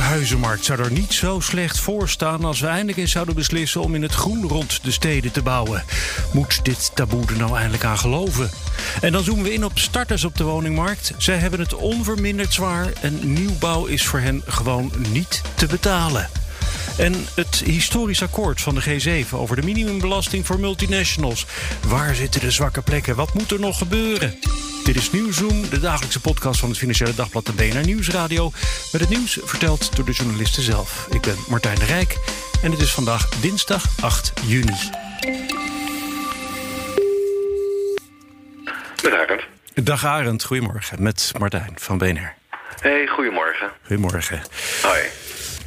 De huizenmarkt zou er niet zo slecht voor staan als we eindelijk eens zouden beslissen om in het groen rond de steden te bouwen. Moet dit taboe er nou eindelijk aan geloven? En dan zoomen we in op starters op de woningmarkt. Zij hebben het onverminderd zwaar en nieuwbouw is voor hen gewoon niet te betalen. En het historisch akkoord van de G7 over de minimumbelasting voor multinationals. Waar zitten de zwakke plekken? Wat moet er nog gebeuren? Dit is Nieuwsroom, de dagelijkse podcast van het Financiële Dagblad de BNR Nieuwsradio. Met het nieuws verteld door de journalisten zelf. Ik ben Martijn de Rijk en het is vandaag dinsdag 8 juni. Dag Arend. Dag Arend, goedemorgen. Met Martijn van BNR. Hey, goedemorgen. Goedemorgen. Hoi.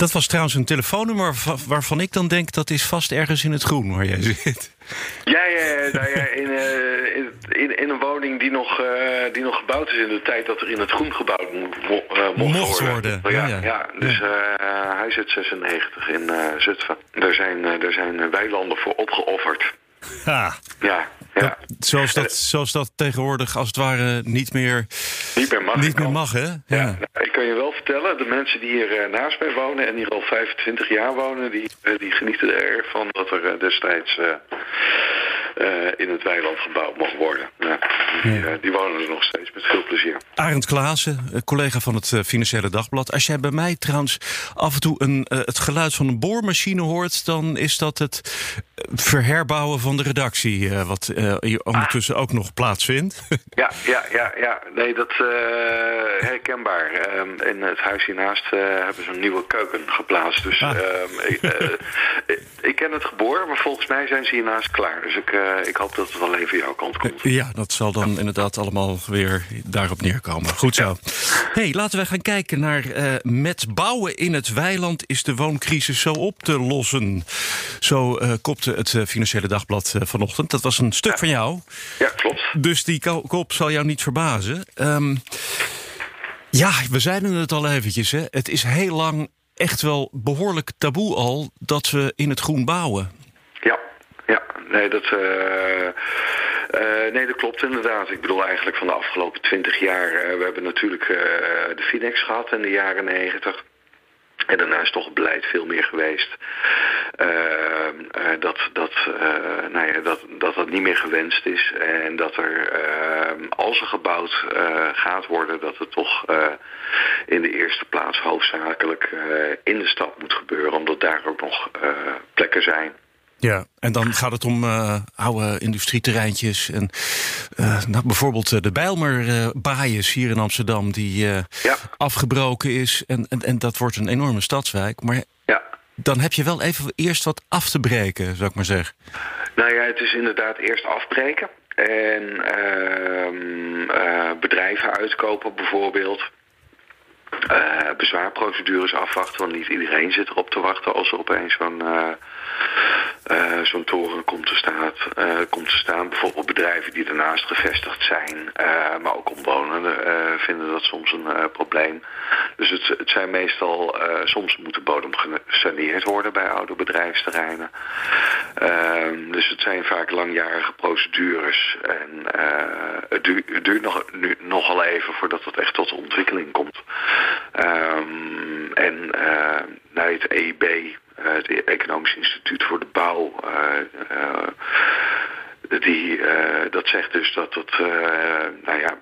Dat was trouwens een telefoonnummer va- waarvan ik dan denk dat is vast ergens in het groen waar jij zit. Ja, ja, ja, nou ja, in, eh, in, in, in een woning die nog, eh, die nog gebouwd is in de tijd dat er in het groen gebouwd mo eh, mocht, Mocht worden, Ja, ja, ja, ja. dus hij zit 96 in Zutphen. Daar zijn, daar zijn weilanden voor opgeofferd. Ha, Ja, ja. zoals, dat, zoals dat tegenwoordig als het ware niet meer, Niet meer mag. niet meer mag, hè? Ja. Ja. nou, ik kan je wel vertellen, de mensen die hier eh, naast mij wonen en hier al 25 jaar wonen, die, eh, die genieten er erg van dat er eh, destijds in het weiland gebouwd mocht worden. Ja, die, die wonen er nog steeds met veel plezier. Arend Klaassen, collega van het Financiële Dagblad. Als jij bij mij trouwens af en toe een, het geluid van een boormachine hoort... dan is dat het verherbouwen van de redactie... eh, wat hier ondertussen ook nog plaatsvindt. Ja, ja, ja, ja. Nee, dat eh herkenbaar. Ehm, in het huis hiernaast hebben ze een nieuwe keuken geplaatst. Dus Ah. ehm, ik, ik- ken het geboor, maar volgens mij zijn ze hiernaast klaar. Dus ik, ik hoop dat het wel even jouw kant komt. ja, dat zal dan inderdaad allemaal weer daarop neerkomen. Goed zo. hey, laten we gaan kijken naar... met bouwen in het weiland is de wooncrisis zo op te lossen. Zo kopte het eh, Financiële Dagblad eh, vanochtend. Dat was een stuk van jou. Ja, klopt. Dus die ko- kop zal jou niet verbazen. Ehm, ja, we zeiden het al eventjes. Hè. Het is heel lang echt wel behoorlijk taboe al dat we in het groen bouwen. Ja, ja. Nee, dat, eh, eh, nee, dat klopt inderdaad. Ik bedoel eigenlijk van de afgelopen twintig jaar. eh, we hebben natuurlijk eh, de Finex gehad in de jaren negentig. En daarna is toch beleid veel meer geweest. eh, eh, dat, dat, eh, nou ja, dat, dat dat niet meer gewenst is. En dat er, eh, als er gebouwd eh, gaat worden, dat het toch in de eerste plaats hoofdzakelijk in de stad moet gebeuren. Omdat daar ook nog plekken zijn. Ja, en dan gaat het om eh, oude industrieterreintjes. En eh, nou, bijvoorbeeld eh, de Bijlmer eh Baaiers hier in Amsterdam, die Ja. afgebroken is. En, en, en dat wordt een enorme stadswijk. Maar Ja. dan heb je wel even eerst wat af te breken, zou ik maar zeggen. Nou ja, het is inderdaad eerst afbreken. En ehm, eh, bedrijven uitkopen bijvoorbeeld. Eh, bezwaarprocedures afwachten, want niet iedereen zit erop te wachten als er opeens zo'n eh, zo'n toren komt te, staat, eh, komt te staan. Bijvoorbeeld bedrijven die ernaast gevestigd zijn, eh, maar ook omwonenden vinden dat soms een probleem. Dus het, het zijn meestal, soms moet de bodem gesaneerd worden bij oude bedrijfsterreinen. Ehm, dus het zijn vaak langjarige procedures. En het, duurt, het duurt nog, nu, nogal even voordat het echt tot ontwikkeling komt. Ehm, en nou, het EIB, het Economisch Instituut voor de Bouw, eh, eh, die, eh, dat zegt dus dat eh, nou ja,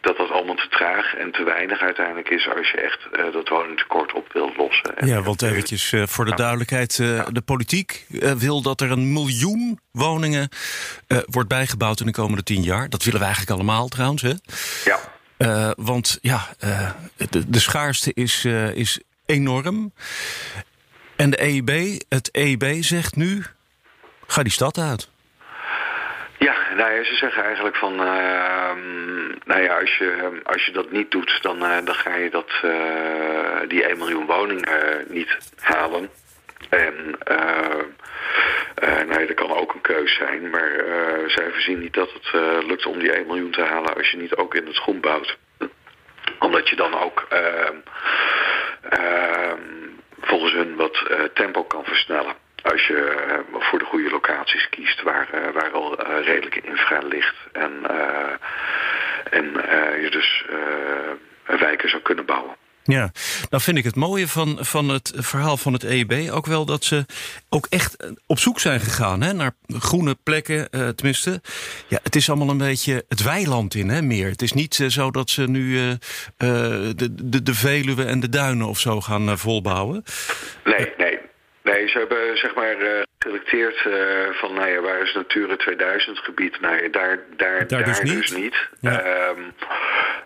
dat dat allemaal te traag en te weinig uiteindelijk is als je echt eh, dat woningtekort op wilt lossen. En Ja, want eventjes eh, voor de duidelijkheid. eh, De politiek eh, wil dat er een miljoen woningen eh, wordt bijgebouwd in de komende tien jaar. Dat willen we eigenlijk allemaal trouwens. Hè? Ja, Eh, want ja, eh, de, de schaarste is, eh, is enorm. En de EIB, het EIB zegt nu, ga die stad uit. Ja, nou ze zeggen eigenlijk van, ehm, nou ja, als je, als je dat niet doet, dan, eh, dan ga je dat, eh, die 1 miljoen woningen niet halen. En nee, dat kan ook een keus zijn. Maar zij voorzien niet dat het lukt om die 1 miljoen te halen als je niet ook in het groen bouwt. Omdat je dan ook volgens hun wat tempo kan versnellen. Als je voor de goede locaties kiest waar, waar al redelijke infra ligt. En, en je dus wijken zou kunnen bouwen. Ja, nou vind ik het mooie van, van het verhaal van het EIB ook wel dat ze ook echt op zoek zijn gegaan hè, naar groene plekken. Uh, tenminste, ja, het is allemaal een beetje het weiland in, hè, meer. Het is niet uh, zo dat ze nu uh, de, de, de Veluwe en de duinen of zo gaan volbouwen. Nee, nee. Nee, ze hebben zeg maar geselecteerd van nou ja, waar is Natura 2000 gebied? Nou ja, daar, daar, daar, dus, dus niet. Ja. Um,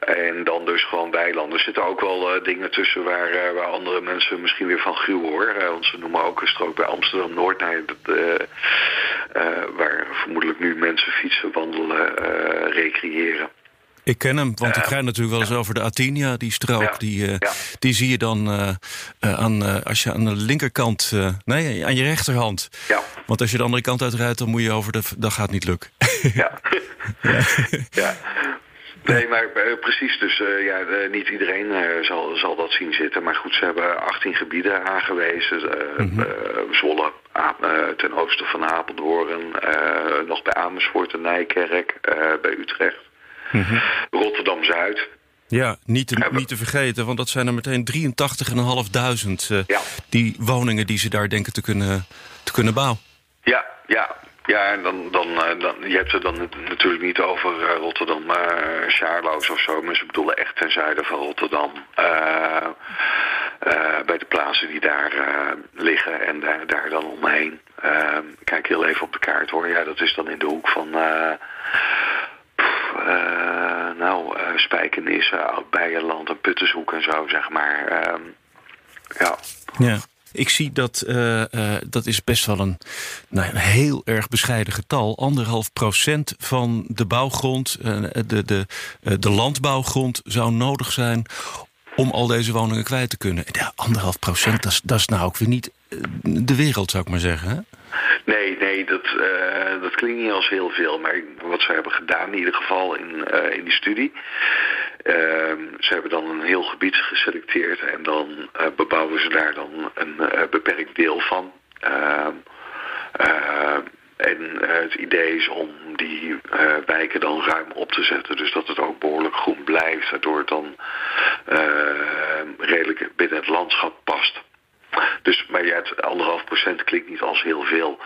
en dan dus gewoon weilanden. Er zitten ook wel uh, dingen tussen waar, waar andere mensen misschien weer van gruwen hoor. Want ze noemen ook een strook bij Amsterdam-Noord. Nou, waar vermoedelijk nu mensen fietsen, wandelen, recreëren. Ik ken hem, want ik ga natuurlijk wel eens over de Atinia, die strook. Die, die zie je dan aan, als je aan de linkerkant, nee, aan je rechterhand. Ja. Want als je de andere kant uitrijdt, dan moet je over de, dat gaat niet lukken. Ja. ja. Nee, maar precies. Dus uh, ja, uh, niet iedereen zal, zal dat zien zitten. Maar goed, ze hebben 18 gebieden aangewezen. Mm -hmm. Zwolle, ten oosten van Apeldoorn, nog bij Amersfoort en Nijkerk, bij Utrecht. Mm -hmm. Rotterdam-Zuid. Ja, niet te, niet te vergeten, want dat zijn er meteen 83.500 ja. die woningen die ze daar denken te kunnen, te kunnen bouwen. Ja, ja, ja, en dan, dan, eh, dan, je hebt het dan natuurlijk niet over uh, Rotterdam, maar uh, Sjaarloos of zo. Maar ze bedoelen echt ten zuiden van Rotterdam. Uh, bij de plaatsen die daar liggen en daar, daar dan omheen. kijk heel even op de kaart hoor. Ja, dat is dan in de hoek van... Pff, nou, Spijkenissen, Oud-Beijerland en Puttershoek en zo, zeg maar. Ehm, ja. Ja. Ik zie dat, uh, uh, dat is best wel een, nou, een heel erg bescheiden getal. Anderhalf procent van de bouwgrond, uh, de, de, de landbouwgrond zou nodig zijn om al deze woningen kwijt te kunnen. Ja, anderhalf procent, dat is, nou ook weer niet de wereld, zou ik maar zeggen. Hè? Nee, nee, dat, dat klinkt niet als heel veel. Maar wat ze hebben gedaan, in ieder geval in, uh, in die studie... Ehm, ze hebben dan een heel gebied geselecteerd en dan uh, bebouwen ze daar dan een uh, beperkt deel van. Ehm, uh, en het idee is om die wijken dan ruim op te zetten. Dus dat het ook behoorlijk groen blijft, waardoor het dan redelijk binnen het landschap past. Dus, maar ja, het anderhalf procent klinkt niet als heel veel.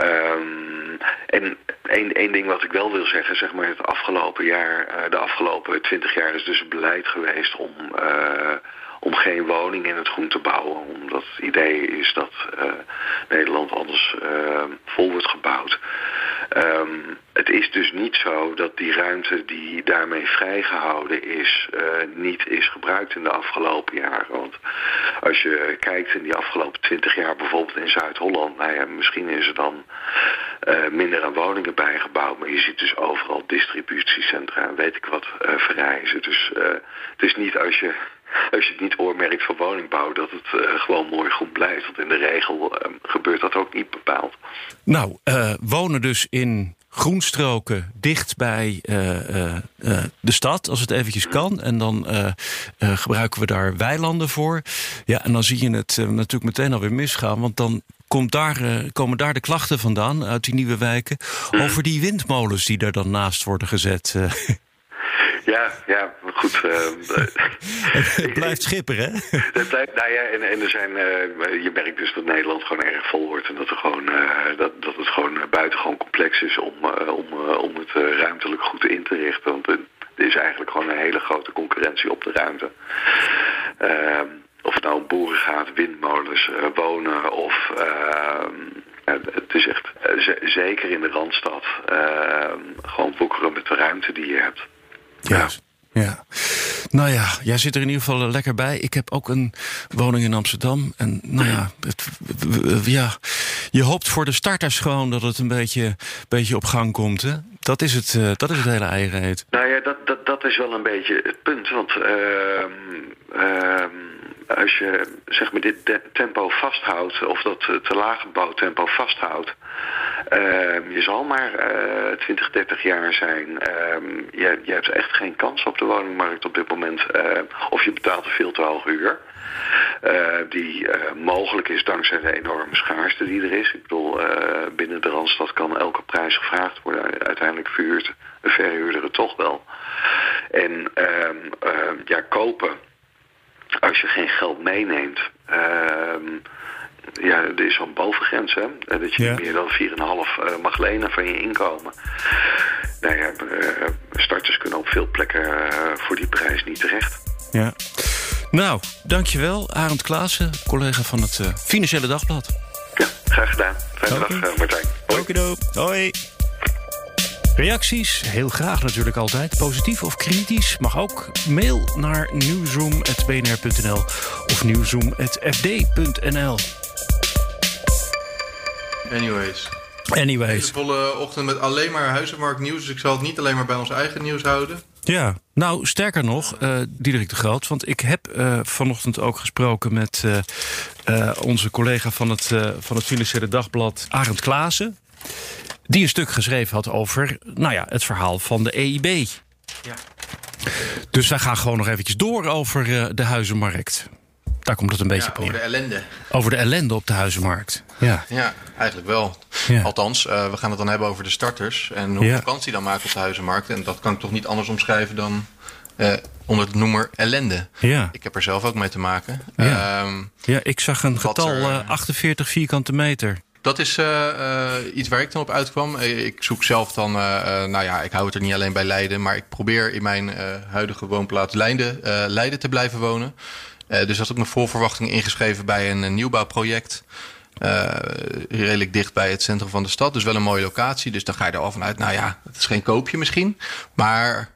Um, en één, één ding wat ik wel wil zeggen, zeg maar, het afgelopen jaar, uh, de afgelopen twintig jaar is dus beleid geweest om, uh, om geen woning in het groen te bouwen. Omdat het idee is dat uh, Nederland anders vol wordt gebouwd. Um, het is dus niet zo dat die ruimte die daarmee vrijgehouden is, uh, niet is gebruikt in de afgelopen jaren. Want als je kijkt in die afgelopen twintig jaar bijvoorbeeld in Zuid-Holland, nou ja, misschien is er dan minder aan woningen bijgebouwd, maar je ziet dus overal distributiecentra en weet ik wat verrijzen. Dus het is niet als je als je het niet oormerkt van woningbouw, dat het uh, gewoon mooi goed blijft. Want in de regel uh, gebeurt dat ook niet bepaald. Nou, uh, wonen dus in groenstroken dicht bij de stad, als het eventjes kan. En dan gebruiken we daar weilanden voor. Ja, en dan zie je het natuurlijk meteen alweer misgaan. Want dan komt daar, komen daar de klachten vandaan uit die nieuwe wijken. Over die windmolens die daar dan naast worden gezet. Ja, ja, goed. Uh, het blijft schipper, hè? Blijft, nou ja, en, en er zijn, uh, je merkt dus dat Nederland gewoon erg vol wordt. En dat, er gewoon, uh, dat, dat het gewoon buitengewoon complex is om, om, om het ruimtelijk goed in te richten. Want er is eigenlijk gewoon een hele grote concurrentie op de ruimte. Ehm, of het nou om boeren gaat, windmolens, wonen of... Ehm, het is echt, zeker in de Randstad, ehm, gewoon boekeren met de ruimte die je hebt. Ja. Ja. Nou ja, jij zit er in ieder geval lekker bij. Ik heb ook een woning in Amsterdam. En nou ja, het, ja je hoopt voor de starters gewoon dat het een beetje, beetje op gang komt. Hè? Dat, is het, uh, dat is het hele eierreet. Nou ja, dat, dat, dat is wel een beetje het punt. Want uh, uh, als je zeg maar, dit tempo vasthoudt, of dat te lage bouwtempo vasthoudt, uh, je zal maar uh, 20, 30 jaar zijn. Uh, je, je, hebt echt geen kans op de woningmarkt op dit moment. Ehm, of je betaalt een veel te hoge huur. Uh, die mogelijk is dankzij de enorme schaarste die er is. Ik bedoel, binnen de Randstad kan elke prijs gevraagd worden. Uiteindelijk verhuurt een verhuurder het toch wel. En ehm, ja, kopen als je geen geld meeneemt ja, er is zo'n bovengrens, hè. Dat je meer dan 4,5 uh, mag lenen van je inkomen. Nou ja, uh, starters kunnen op veel plekken voor die prijs niet terecht. Ja. Nou, dankjewel. Arend Klaassen, collega van het Financiële Dagblad. Ja, graag gedaan. Fijne okay. dag, Martijn. Hoi. Hoi. Reacties, heel graag natuurlijk altijd. Positief of kritisch mag ook. Mail naar nieuwzoom.bnr.nl of nieuwzoom.fd.nl. Anyways. Anyways. Een volle ochtend met alleen maar huizenmarktnieuws. Dus ik zal het niet alleen maar bij ons eigen nieuws houden. Ja, nou sterker nog, uh, Diederik de Groot. Want ik heb uh, vanochtend ook gesproken met uh, onze collega van het, van het Financiële Dagblad, Arend Klaassen. Die een stuk geschreven had over nou ja, het verhaal van de EIB. Ja. Dus wij gaan gewoon nog eventjes door over de huizenmarkt. Daar komt het een beetje ja, op Over de ellende. Over de ellende op de huizenmarkt. Ja, ja eigenlijk wel. Althans, uh, we gaan het dan hebben over de starters. En hoe ja. vakantie dan maken op de huizenmarkt. En dat kan ik toch niet anders omschrijven dan uh, onder het noemer ellende. Ja. Ik heb er zelf ook mee te maken. Ja, um, ja ik zag een getal er, uh, 48 vierkante meter. Dat is uh, uh, iets waar ik dan op uitkwam. Ik zoek zelf dan, nou ja, ik hou het er niet alleen bij Leiden, maar ik probeer in mijn huidige woonplaats Leiden, Leiden te blijven wonen. Dus had ik me vol verwachting ingeschreven bij een, nieuwbouwproject. Uh, redelijk dicht bij het centrum van de stad. Dus wel een mooie locatie. Dus dan ga je er al vanuit, nou ja, het is geen koopje misschien. Maar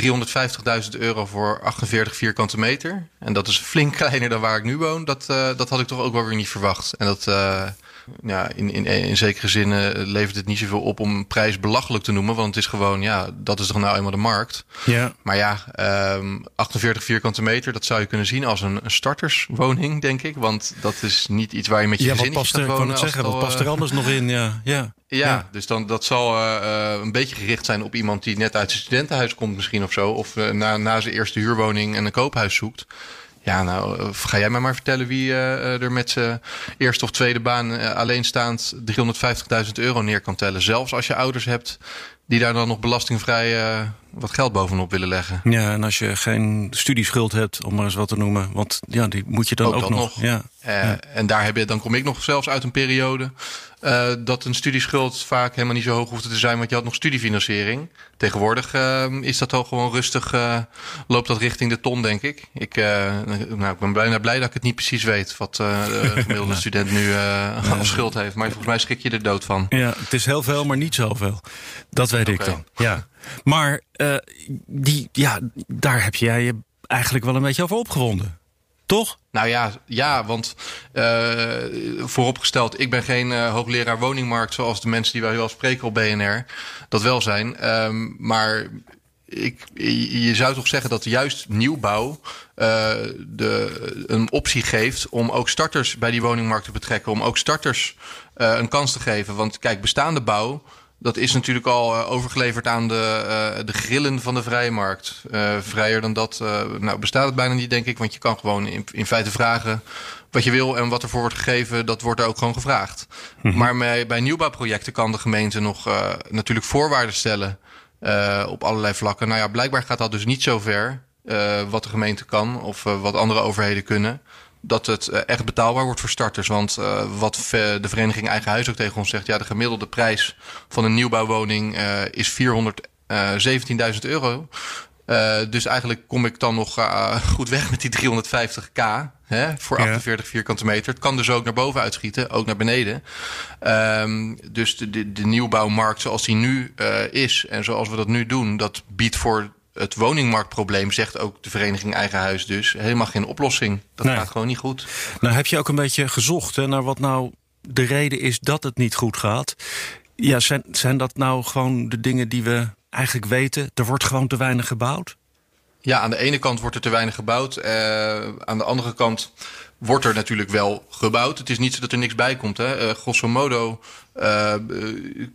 350.000 euro voor 48 vierkante meter. En dat is flink kleiner dan waar ik nu woon. Dat, dat had ik toch ook wel weer niet verwacht. En dat, ja, in, in, in zekere zin levert het niet zoveel op om een prijs belachelijk te noemen. Want het is gewoon, ja, dat is toch nou eenmaal de markt. Ja. Maar ja, um, 48 vierkante meter, dat zou je kunnen zien als een, een, starterswoning, denk ik. Want dat is niet iets waar je met je ja, gezin past gaat wonen. Zeggen, wat past er anders nog in? Ja, ja. Ja, ja, dus dan, dat zal uh, een beetje gericht zijn op iemand die net uit zijn studentenhuis komt misschien of zo. Of uh, na, na zijn eerste huurwoning en een koophuis zoekt. Ja, nou, eh, ga jij mij maar vertellen wie uh, er met zijn eerste of tweede baan alleenstaand 350.000 euro neer kan tellen. Zelfs als je ouders hebt die daar dan nog belastingvrij uh, wat geld bovenop willen leggen. Ja, en als je geen studieschuld hebt, om maar eens wat te noemen. Want ja, die moet je dan ook, ook nog. nog. Ja. ja. En daar heb je, dan kom ik nog zelfs uit een periode uh, dat een studieschuld vaak helemaal niet zo hoog hoeft te zijn, want je had nog studiefinanciering. Tegenwoordig is dat al gewoon rustig, loopt dat richting de ton, denk ik. Ik, nou, ik ben bijna blij dat ik het niet precies weet wat de gemiddelde student nu als schuld heeft. Maar volgens mij schrik je er dood van. Ja, het is heel veel, maar niet zoveel. Dat weet okay. ik dan. Ja. Maar die, ja, daar heb jij je eigenlijk wel een beetje over opgewonden. Toch? Nou ja, ja want uh, vooropgesteld, ik ben geen uh, hoogleraar woningmarkt zoals de mensen die wij wel spreken op BNR. Dat wel zijn. Um, maar ik, je zou toch zeggen dat juist nieuwbouw uh, de, een optie geeft om ook starters bij die woningmarkt te betrekken. Om ook starters een kans te geven. Want kijk, bestaande bouw dat is natuurlijk al uh, overgeleverd aan de, uh, de grillen van de vrije markt. Uh, vrijer dan dat nou, bestaat het bijna niet, denk ik. Want je kan gewoon in, in feite vragen wat je wil en wat ervoor wordt gegeven, dat wordt er ook gewoon gevraagd. Mm -hmm. Maar bij, bij nieuwbouwprojecten kan de gemeente nog natuurlijk voorwaarden stellen op allerlei vlakken. Nou ja, blijkbaar gaat dat dus niet zo ver wat de gemeente kan of wat andere overheden kunnen dat het eh, echt betaalbaar wordt voor starters. Want uh, wat de vereniging Eigen Huis ook tegen ons zegt... ja, de gemiddelde prijs van een nieuwbouwwoning uh, is 417.000 euro. Uh, dus eigenlijk kom ik dan nog goed weg met die 350k hè, voor 48 ja. vierkante meter. Het kan dus ook naar boven uitschieten, ook naar beneden. Um, dus de, de, de nieuwbouwmarkt zoals die nu is en zoals we dat nu doen... dat biedt voor het woningmarktprobleem, zegt ook de vereniging Eigen Huis dus, helemaal geen oplossing. Dat nee. gaat gewoon niet goed. Nou heb je ook een beetje gezocht hè, naar wat nou de reden is dat het niet goed gaat. Ja, zijn, zijn dat nou gewoon de dingen die we eigenlijk weten? Er wordt gewoon te weinig gebouwd? Ja, aan de ene kant wordt er te weinig gebouwd. Uh, aan de andere kant wordt er natuurlijk wel gebouwd. Het is niet zo dat er niks bij komt. Hè. Uh, grosso modo, uh,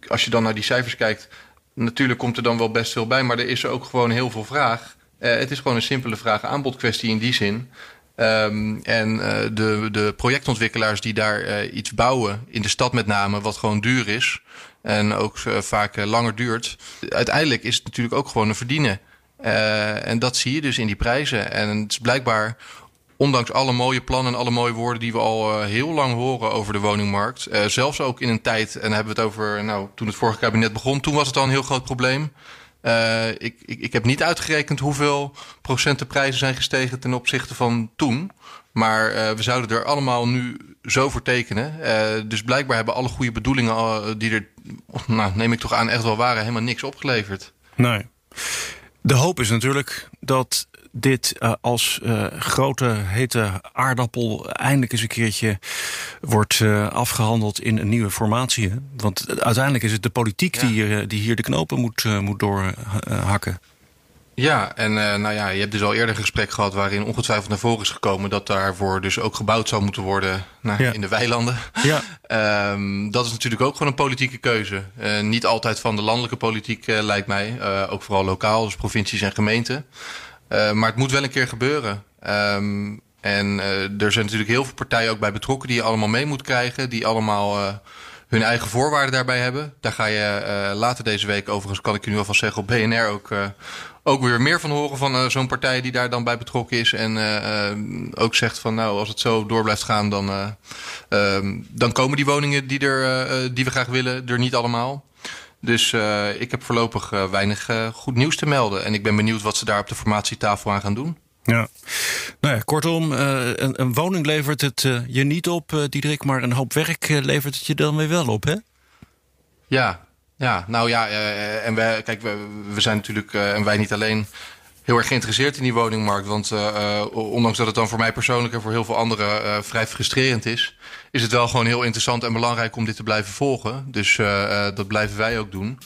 als je dan naar die cijfers kijkt... natuurlijk komt er dan wel best veel bij... maar er is ook gewoon heel veel vraag. het is gewoon een simpele vraag-aanbod-kwestie in die zin... Um, en uh, de, de projectontwikkelaars die daar uh, iets bouwen, in de stad met name, wat gewoon duur is en ook vaak langer duurt. Uiteindelijk is het natuurlijk ook gewoon een verdienen. en dat zie je dus in die prijzen. En het is blijkbaar, ondanks alle mooie plannen en alle mooie woorden die we al heel lang horen over de woningmarkt, zelfs ook in een tijd, en hebben we het over, nou, toen het vorige kabinet begon, toen was het al een heel groot probleem. Uh, ik, ik, ik heb niet uitgerekend hoeveel procent de prijzen zijn gestegen ten opzichte van toen. Maar we zouden er allemaal nu zo voor tekenen. Dus blijkbaar hebben alle goede bedoelingen die er, nou, neem ik toch aan, echt wel waren, helemaal niks opgeleverd. Nee. De hoop is natuurlijk dat dit uh, als uh, grote hete aardappel eindelijk eens een keertje wordt uh, afgehandeld in een nieuwe formatie. Want uiteindelijk is het de politiek ja. die, die hier de knopen moet, moet doorhakken. Ja, en uh, nou ja, je hebt dus al eerder een gesprek gehad waarin ongetwijfeld naar voren is gekomen dat daarvoor dus ook gebouwd zou moeten worden nou, ja. in de weilanden. Ja. um, dat is natuurlijk ook gewoon een politieke keuze. Uh, niet altijd van de landelijke politiek uh, lijkt mij, ook vooral lokaal, dus provincies en gemeenten. Maar het moet wel een keer gebeuren. Um, en er zijn natuurlijk heel veel partijen ook bij betrokken die je allemaal mee moet krijgen, die allemaal hun eigen voorwaarden daarbij hebben. Daar ga je later deze week, overigens kan ik je nu alvast zeggen, op BNR ook, ook weer meer van horen van zo'n partij die daar dan bij betrokken is. En ook zegt van nou, als het zo door blijft gaan, dan, ehm, dan komen die woningen die, er, die we graag willen er niet allemaal. Dus ik heb voorlopig weinig goed nieuws te melden. En ik ben benieuwd wat ze daar op de formatietafel aan gaan doen. Ja. Nou ja, kortom, een, een, woning levert het je niet op, Diederik, maar een hoop werk levert het je dan weer wel op, hè? Ja, ja nou ja, en wij, kijk, we, we zijn natuurlijk, en wij niet alleen, heel erg geïnteresseerd in die woningmarkt. Want ondanks dat het dan voor mij persoonlijk en voor heel veel anderen vrij frustrerend is, is het wel gewoon heel interessant en belangrijk om dit te blijven volgen. Dus dat blijven wij ook doen.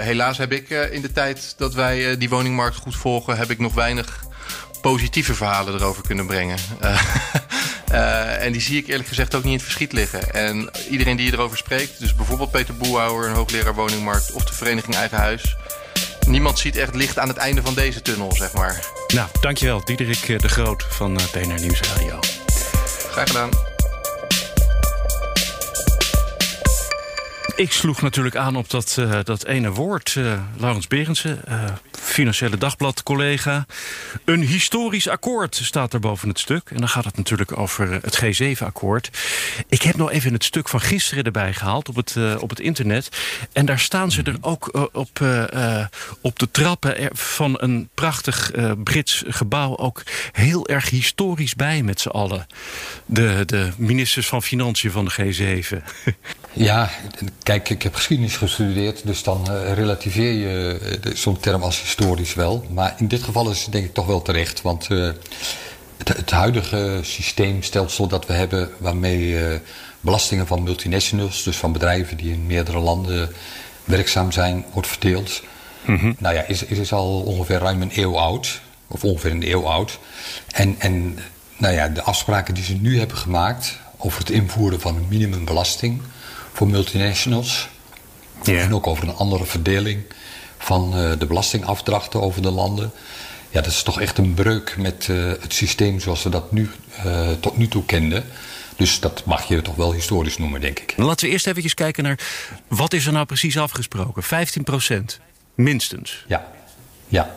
helaas heb ik in de tijd dat wij die woningmarkt goed volgen, heb ik nog weinig positieve verhalen erover kunnen brengen. Uh, en die zie ik eerlijk gezegd ook niet in het verschiet liggen. En iedereen die erover spreekt, dus bijvoorbeeld Peter Boehouwer, een hoogleraar woningmarkt of de vereniging Eigen Huis. Niemand ziet echt licht aan het einde van deze tunnel, zeg maar. Nou, dankjewel, Diederik de Groot van BNR Nieuwsradio. Graag gedaan. Ik sloeg natuurlijk aan op dat, uh, dat ene woord, uh, Laurens Berendsen, uh, Financiële Dagblad collega. Een historisch akkoord staat er boven het stuk. En dan gaat het natuurlijk over het G7-akkoord. Ik heb nog even het stuk van gisteren erbij gehaald op het, op het internet. En daar staan ze er ook op, op de trappen van een prachtig Brits gebouw ook heel erg historisch bij met z'n allen. De, de ministers van Financiën van de G7. Ja, kijk, ik heb geschiedenis gestudeerd, dus dan relativeer je zo'n term als historisch wel. Maar in dit geval is het denk ik toch wel terecht, want uh, het, het, huidige systeemstelsel dat we hebben, waarmee belastingen van multinationals, dus van bedrijven die in meerdere landen werkzaam zijn, wordt verdeeld. Mm -hmm. Nou ja, is, is al ongeveer ruim een eeuw oud, of ongeveer een eeuw oud. En, en nou ja, de afspraken die ze nu hebben gemaakt over het invoeren van een minimumbelasting voor multinationals. En ook over een andere verdeling van uh, de belastingafdrachten over de landen. Ja, dat is toch echt een breuk met uh, het systeem zoals we dat nu, uh, tot nu toe kenden. Dus dat mag je toch wel historisch noemen, denk ik. Laten we eerst even kijken naar wat is er nou precies afgesproken? 15 procent, minstens. Ja, ja,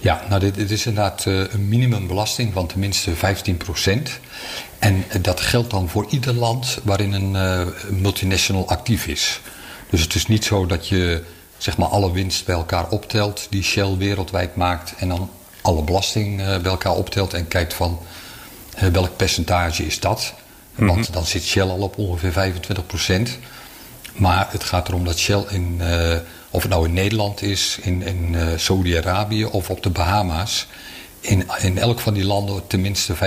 ja nou dit, dit is inderdaad een minimumbelasting van tenminste 15 procent. En dat geldt dan voor ieder land waarin een multinational actief is. Dus het is niet zo dat je zeg maar, alle winst bij elkaar optelt die Shell wereldwijd maakt en dan alle belasting uh, bij elkaar optelt en kijkt van uh, welk percentage is dat. Mm -hmm. Want dan zit Shell al op ongeveer 25 procent. Maar het gaat erom dat Shell in, of het nou in Nederland is, in, in Saudi-Arabië of op de Bahama's in, in elk van die landen tenminste 15%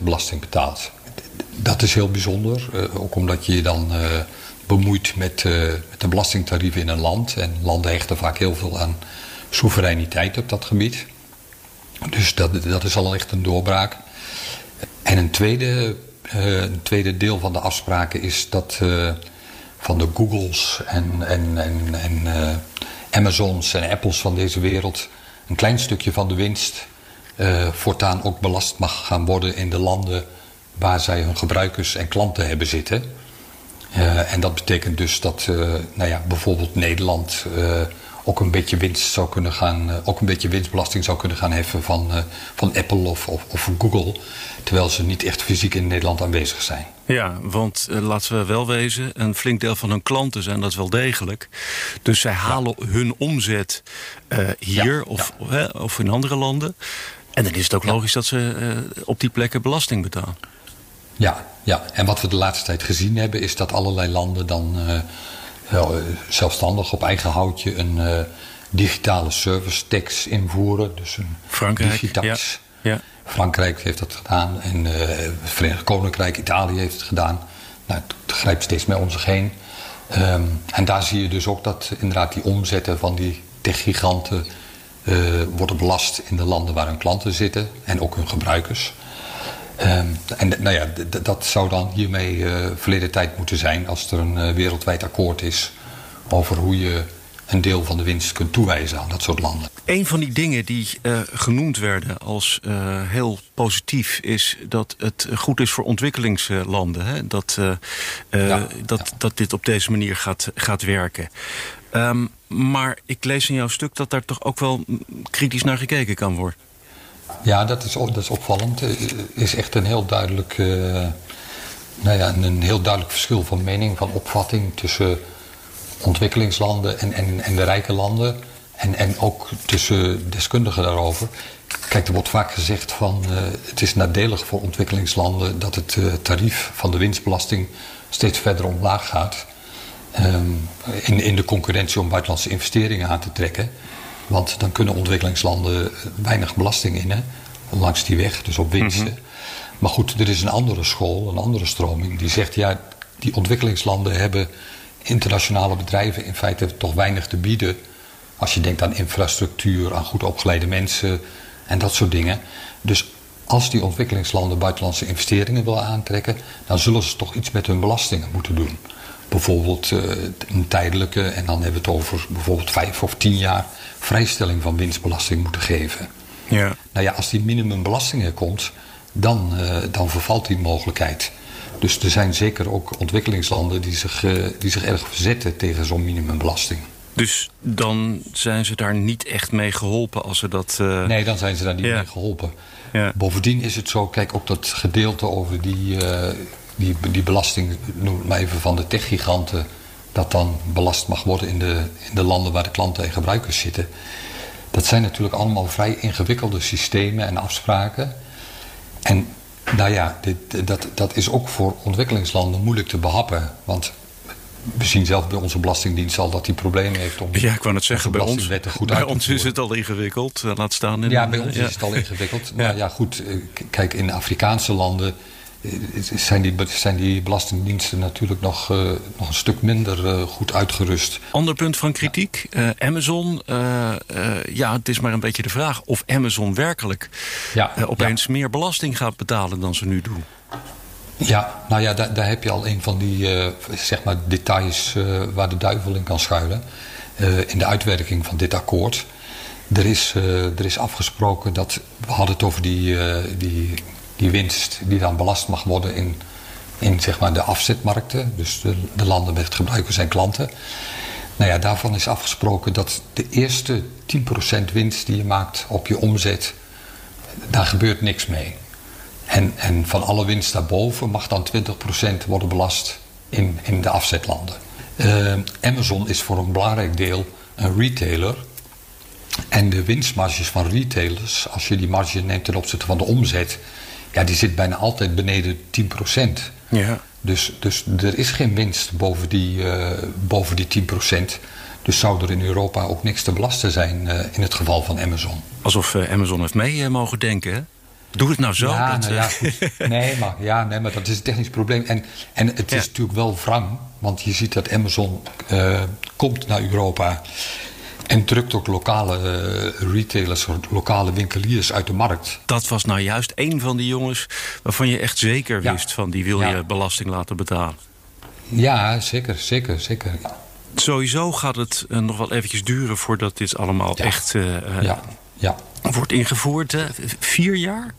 belasting betaalt. Dat is heel bijzonder, uh, ook omdat je je dan bemoeit met, uh, met de belastingtarieven in een land. En landen hechten vaak heel veel aan soevereiniteit op dat gebied. Dus dat, is al echt een doorbraak. En een tweede, uh, een tweede deel van de afspraken is dat uh, van de Googles en, en, en, en Amazons en Apples van deze wereld een klein stukje van de winst voortaan ook belast mag gaan worden in de landen waar zij hun gebruikers en klanten hebben zitten. En dat betekent dus dat nou ja, bijvoorbeeld Nederland ook een beetje winst zou kunnen gaan, ook een beetje winstbelasting zou kunnen gaan heffen van, van Apple of, of, of, Google. Terwijl ze niet echt fysiek in Nederland aanwezig zijn. Ja, want laten we wel wezen, een flink deel van hun klanten zijn dat wel degelijk. Dus zij halen ja. hun omzet hier ja, of, of in andere landen. En dan is het ook logisch dat ze op die plekken belasting betalen. Ja, ja, en wat we de laatste tijd gezien hebben, is dat allerlei landen dan zelfstandig op eigen houtje een uh, digitale service tax invoeren. Dus een Frankrijk, digitax. Ja, ja. Frankrijk heeft dat gedaan en uh, het Verenigd Koninkrijk, Italië heeft het gedaan. Nou, het grijpt steeds meer om zich heen. Um, en daar zie je dus ook dat inderdaad die omzetten van die techgiganten uh, worden belast in de landen waar hun klanten zitten en ook hun gebruikers. Um, en nou ja, dat zou dan hiermee uh, verleden tijd moeten zijn als er een uh, wereldwijd akkoord is over hoe je een deel van de winst kunt toewijzen aan dat soort landen. Een van die dingen die uh, genoemd werden als heel positief is dat het goed is voor ontwikkelingslanden. Hè? Dat, ja, dat, ja. dat dit op deze manier gaat, gaat werken. Um, maar ik lees in jouw stuk dat daar toch ook wel kritisch naar gekeken kan worden. Ja, dat is, dat is opvallend. Er is echt een heel duidelijk, uh, nou ja, een heel duidelijk verschil van mening, van opvatting tussen ontwikkelingslanden en, en, en de rijke landen. En, en ook tussen deskundigen daarover. Kijk, er wordt vaak gezegd van uh, het is nadelig voor ontwikkelingslanden dat het tarief van de winstbelasting steeds verder omlaag gaat. Um, in, in de concurrentie om buitenlandse investeringen aan te trekken. Want dan kunnen ontwikkelingslanden weinig belasting innen langs die weg, dus op winsten. Mm -hmm. Maar goed, er is een andere school, een andere stroming, die zegt ja, die ontwikkelingslanden hebben internationale bedrijven in feite toch weinig te bieden. Als je denkt aan infrastructuur, aan goed opgeleide mensen en dat soort dingen. Dus als die ontwikkelingslanden buitenlandse investeringen willen aantrekken, dan zullen ze toch iets met hun belastingen moeten doen. Bijvoorbeeld uh, een tijdelijke, en dan hebben we het over bijvoorbeeld vijf of tien jaar vrijstelling van winstbelasting moeten geven. Ja. Nou ja, als die minimumbelasting er komt, dan, uh, dan vervalt die mogelijkheid. Dus er zijn zeker ook ontwikkelingslanden die zich, uh, die zich erg verzetten tegen zo'n minimumbelasting. Dus dan zijn ze daar niet echt mee geholpen als ze dat. Uh... Nee, dan zijn ze daar niet ja. mee geholpen. Ja. Bovendien is het zo, kijk, ook dat gedeelte over die, die, die belasting, noem het maar even van de techgiganten, dat dan belast mag worden in de, in de landen waar de klanten en gebruikers zitten. Dat zijn natuurlijk allemaal vrij ingewikkelde systemen en afspraken. En nou ja, dit, dat, dat is ook voor ontwikkelingslanden moeilijk te behappen. Want we zien zelf bij onze Belastingdienst al dat die problemen heeft om. Ja, ik wou het zeggen, bij ons, goed bij ons is het al ingewikkeld. Laat staan in. Ja, bij ons ja. is het al ingewikkeld. Maar ja. ja, goed, kijk, in Afrikaanse landen zijn die, zijn die belastingdiensten natuurlijk nog, uh, nog een stuk minder uh, goed uitgerust. Ander punt van kritiek. Uh, Amazon, ja, het is maar een beetje de vraag of Amazon werkelijk ja, opeens ja. meer belasting gaat betalen dan ze nu doen. Ja, nou ja, daar, daar heb je al een van die zeg maar details waar de duivel in kan schuilen. in de uitwerking van dit akkoord. Er is, er is afgesproken dat, we hadden het over die, die die winst die dan belast mag worden in, in zeg maar de afzetmarkten, dus de, de landen met gebruikers en klanten. Nou ja, daarvan is afgesproken dat de eerste 10% winst die je maakt op je omzet, daar gebeurt niks mee. En, en van alle winst daarboven mag dan 20% worden belast in, in de afzetlanden. Uh, Amazon is voor een belangrijk deel een retailer. En de winstmarges van retailers, als je die marge neemt ten opzichte van de omzet, ja, die zit bijna altijd beneden 10%. Ja. Dus, dus er is geen winst boven die, uh, boven die 10%. Dus zou er in Europa ook niks te belasten zijn uh, in het geval van Amazon. Alsof uh, Amazon heeft mee mogen denken, hè? Doe het nou zo. Ja, dat, nou ja, goed. Nee, maar, ja, nee, maar dat is een technisch probleem. En, en het is natuurlijk wel wrang. Want je ziet dat Amazon komt naar Europa. En drukt ook lokale uh, retailers, lokale winkeliers uit de markt. Dat was nou juist een van die jongens waarvan je echt zeker wist van die wil je belasting laten betalen. Ja, zeker, zeker, zeker. Sowieso gaat het uh, nog wel eventjes duren voordat dit allemaal echt uh, ja. Ja. wordt ingevoerd. vier jaar?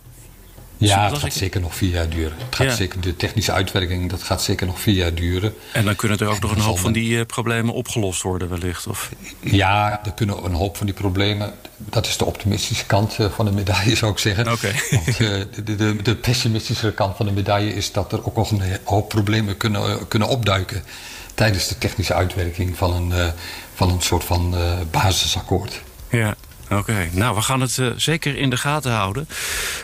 Ja, het gaat zeker nog vier jaar duren. Het gaat zeker, de technische uitwerking dat gaat zeker nog vier jaar duren. En dan kunnen er ook nog een hoop van die problemen opgelost worden wellicht? Of? Ja, er kunnen een hoop van die problemen... dat is de optimistische kant van de medaille zou ik zeggen. Okay. Want de, de, de, pessimistische kant van de medaille is dat er ook nog een hoop problemen kunnen, kunnen opduiken... tijdens de technische uitwerking van een, van een soort van basisakkoord. Ja. Oké, nou we gaan het uh, zeker in de gaten houden.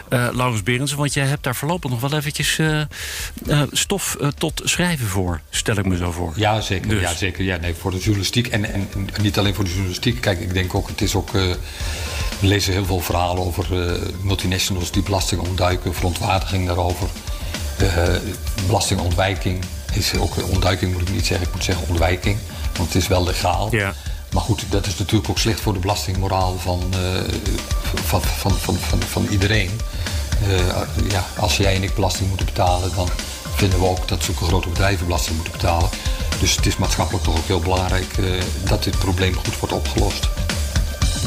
Uh, Laurens Berendsen, want jij hebt daar voorlopig nog wel eventjes uh, stof tot schrijven voor, stel ik me zo voor. Ja, zeker. Dus. Ja, zeker. Ja, nee, voor de journalistiek en, en, en, niet alleen voor de journalistiek. Kijk, ik denk ook, het is ook... we lezen heel veel verhalen over multinationals die belasting ontduiken, verontwaardiging daarover. belastingontwijking is ook, ontduiking moet ik niet zeggen, ik moet zeggen ontwijking. Want het is wel legaal. Ja. Maar goed, dat is natuurlijk ook slecht voor de belastingmoraal van, uh, van, van, van, van, van, iedereen. Uh, ja, als jij en ik belasting moeten betalen, dan vinden we ook dat zulke grote bedrijven belasting moeten betalen. Dus het is maatschappelijk toch ook heel belangrijk uh, dat dit probleem goed wordt opgelost.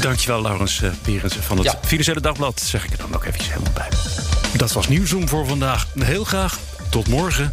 Dankjewel, Laurens Perens van het ja. Financiële Dagblad. Zeg ik er dan ook eventjes helemaal bij. Dat was Nieuwsroom voor vandaag. Heel graag tot morgen.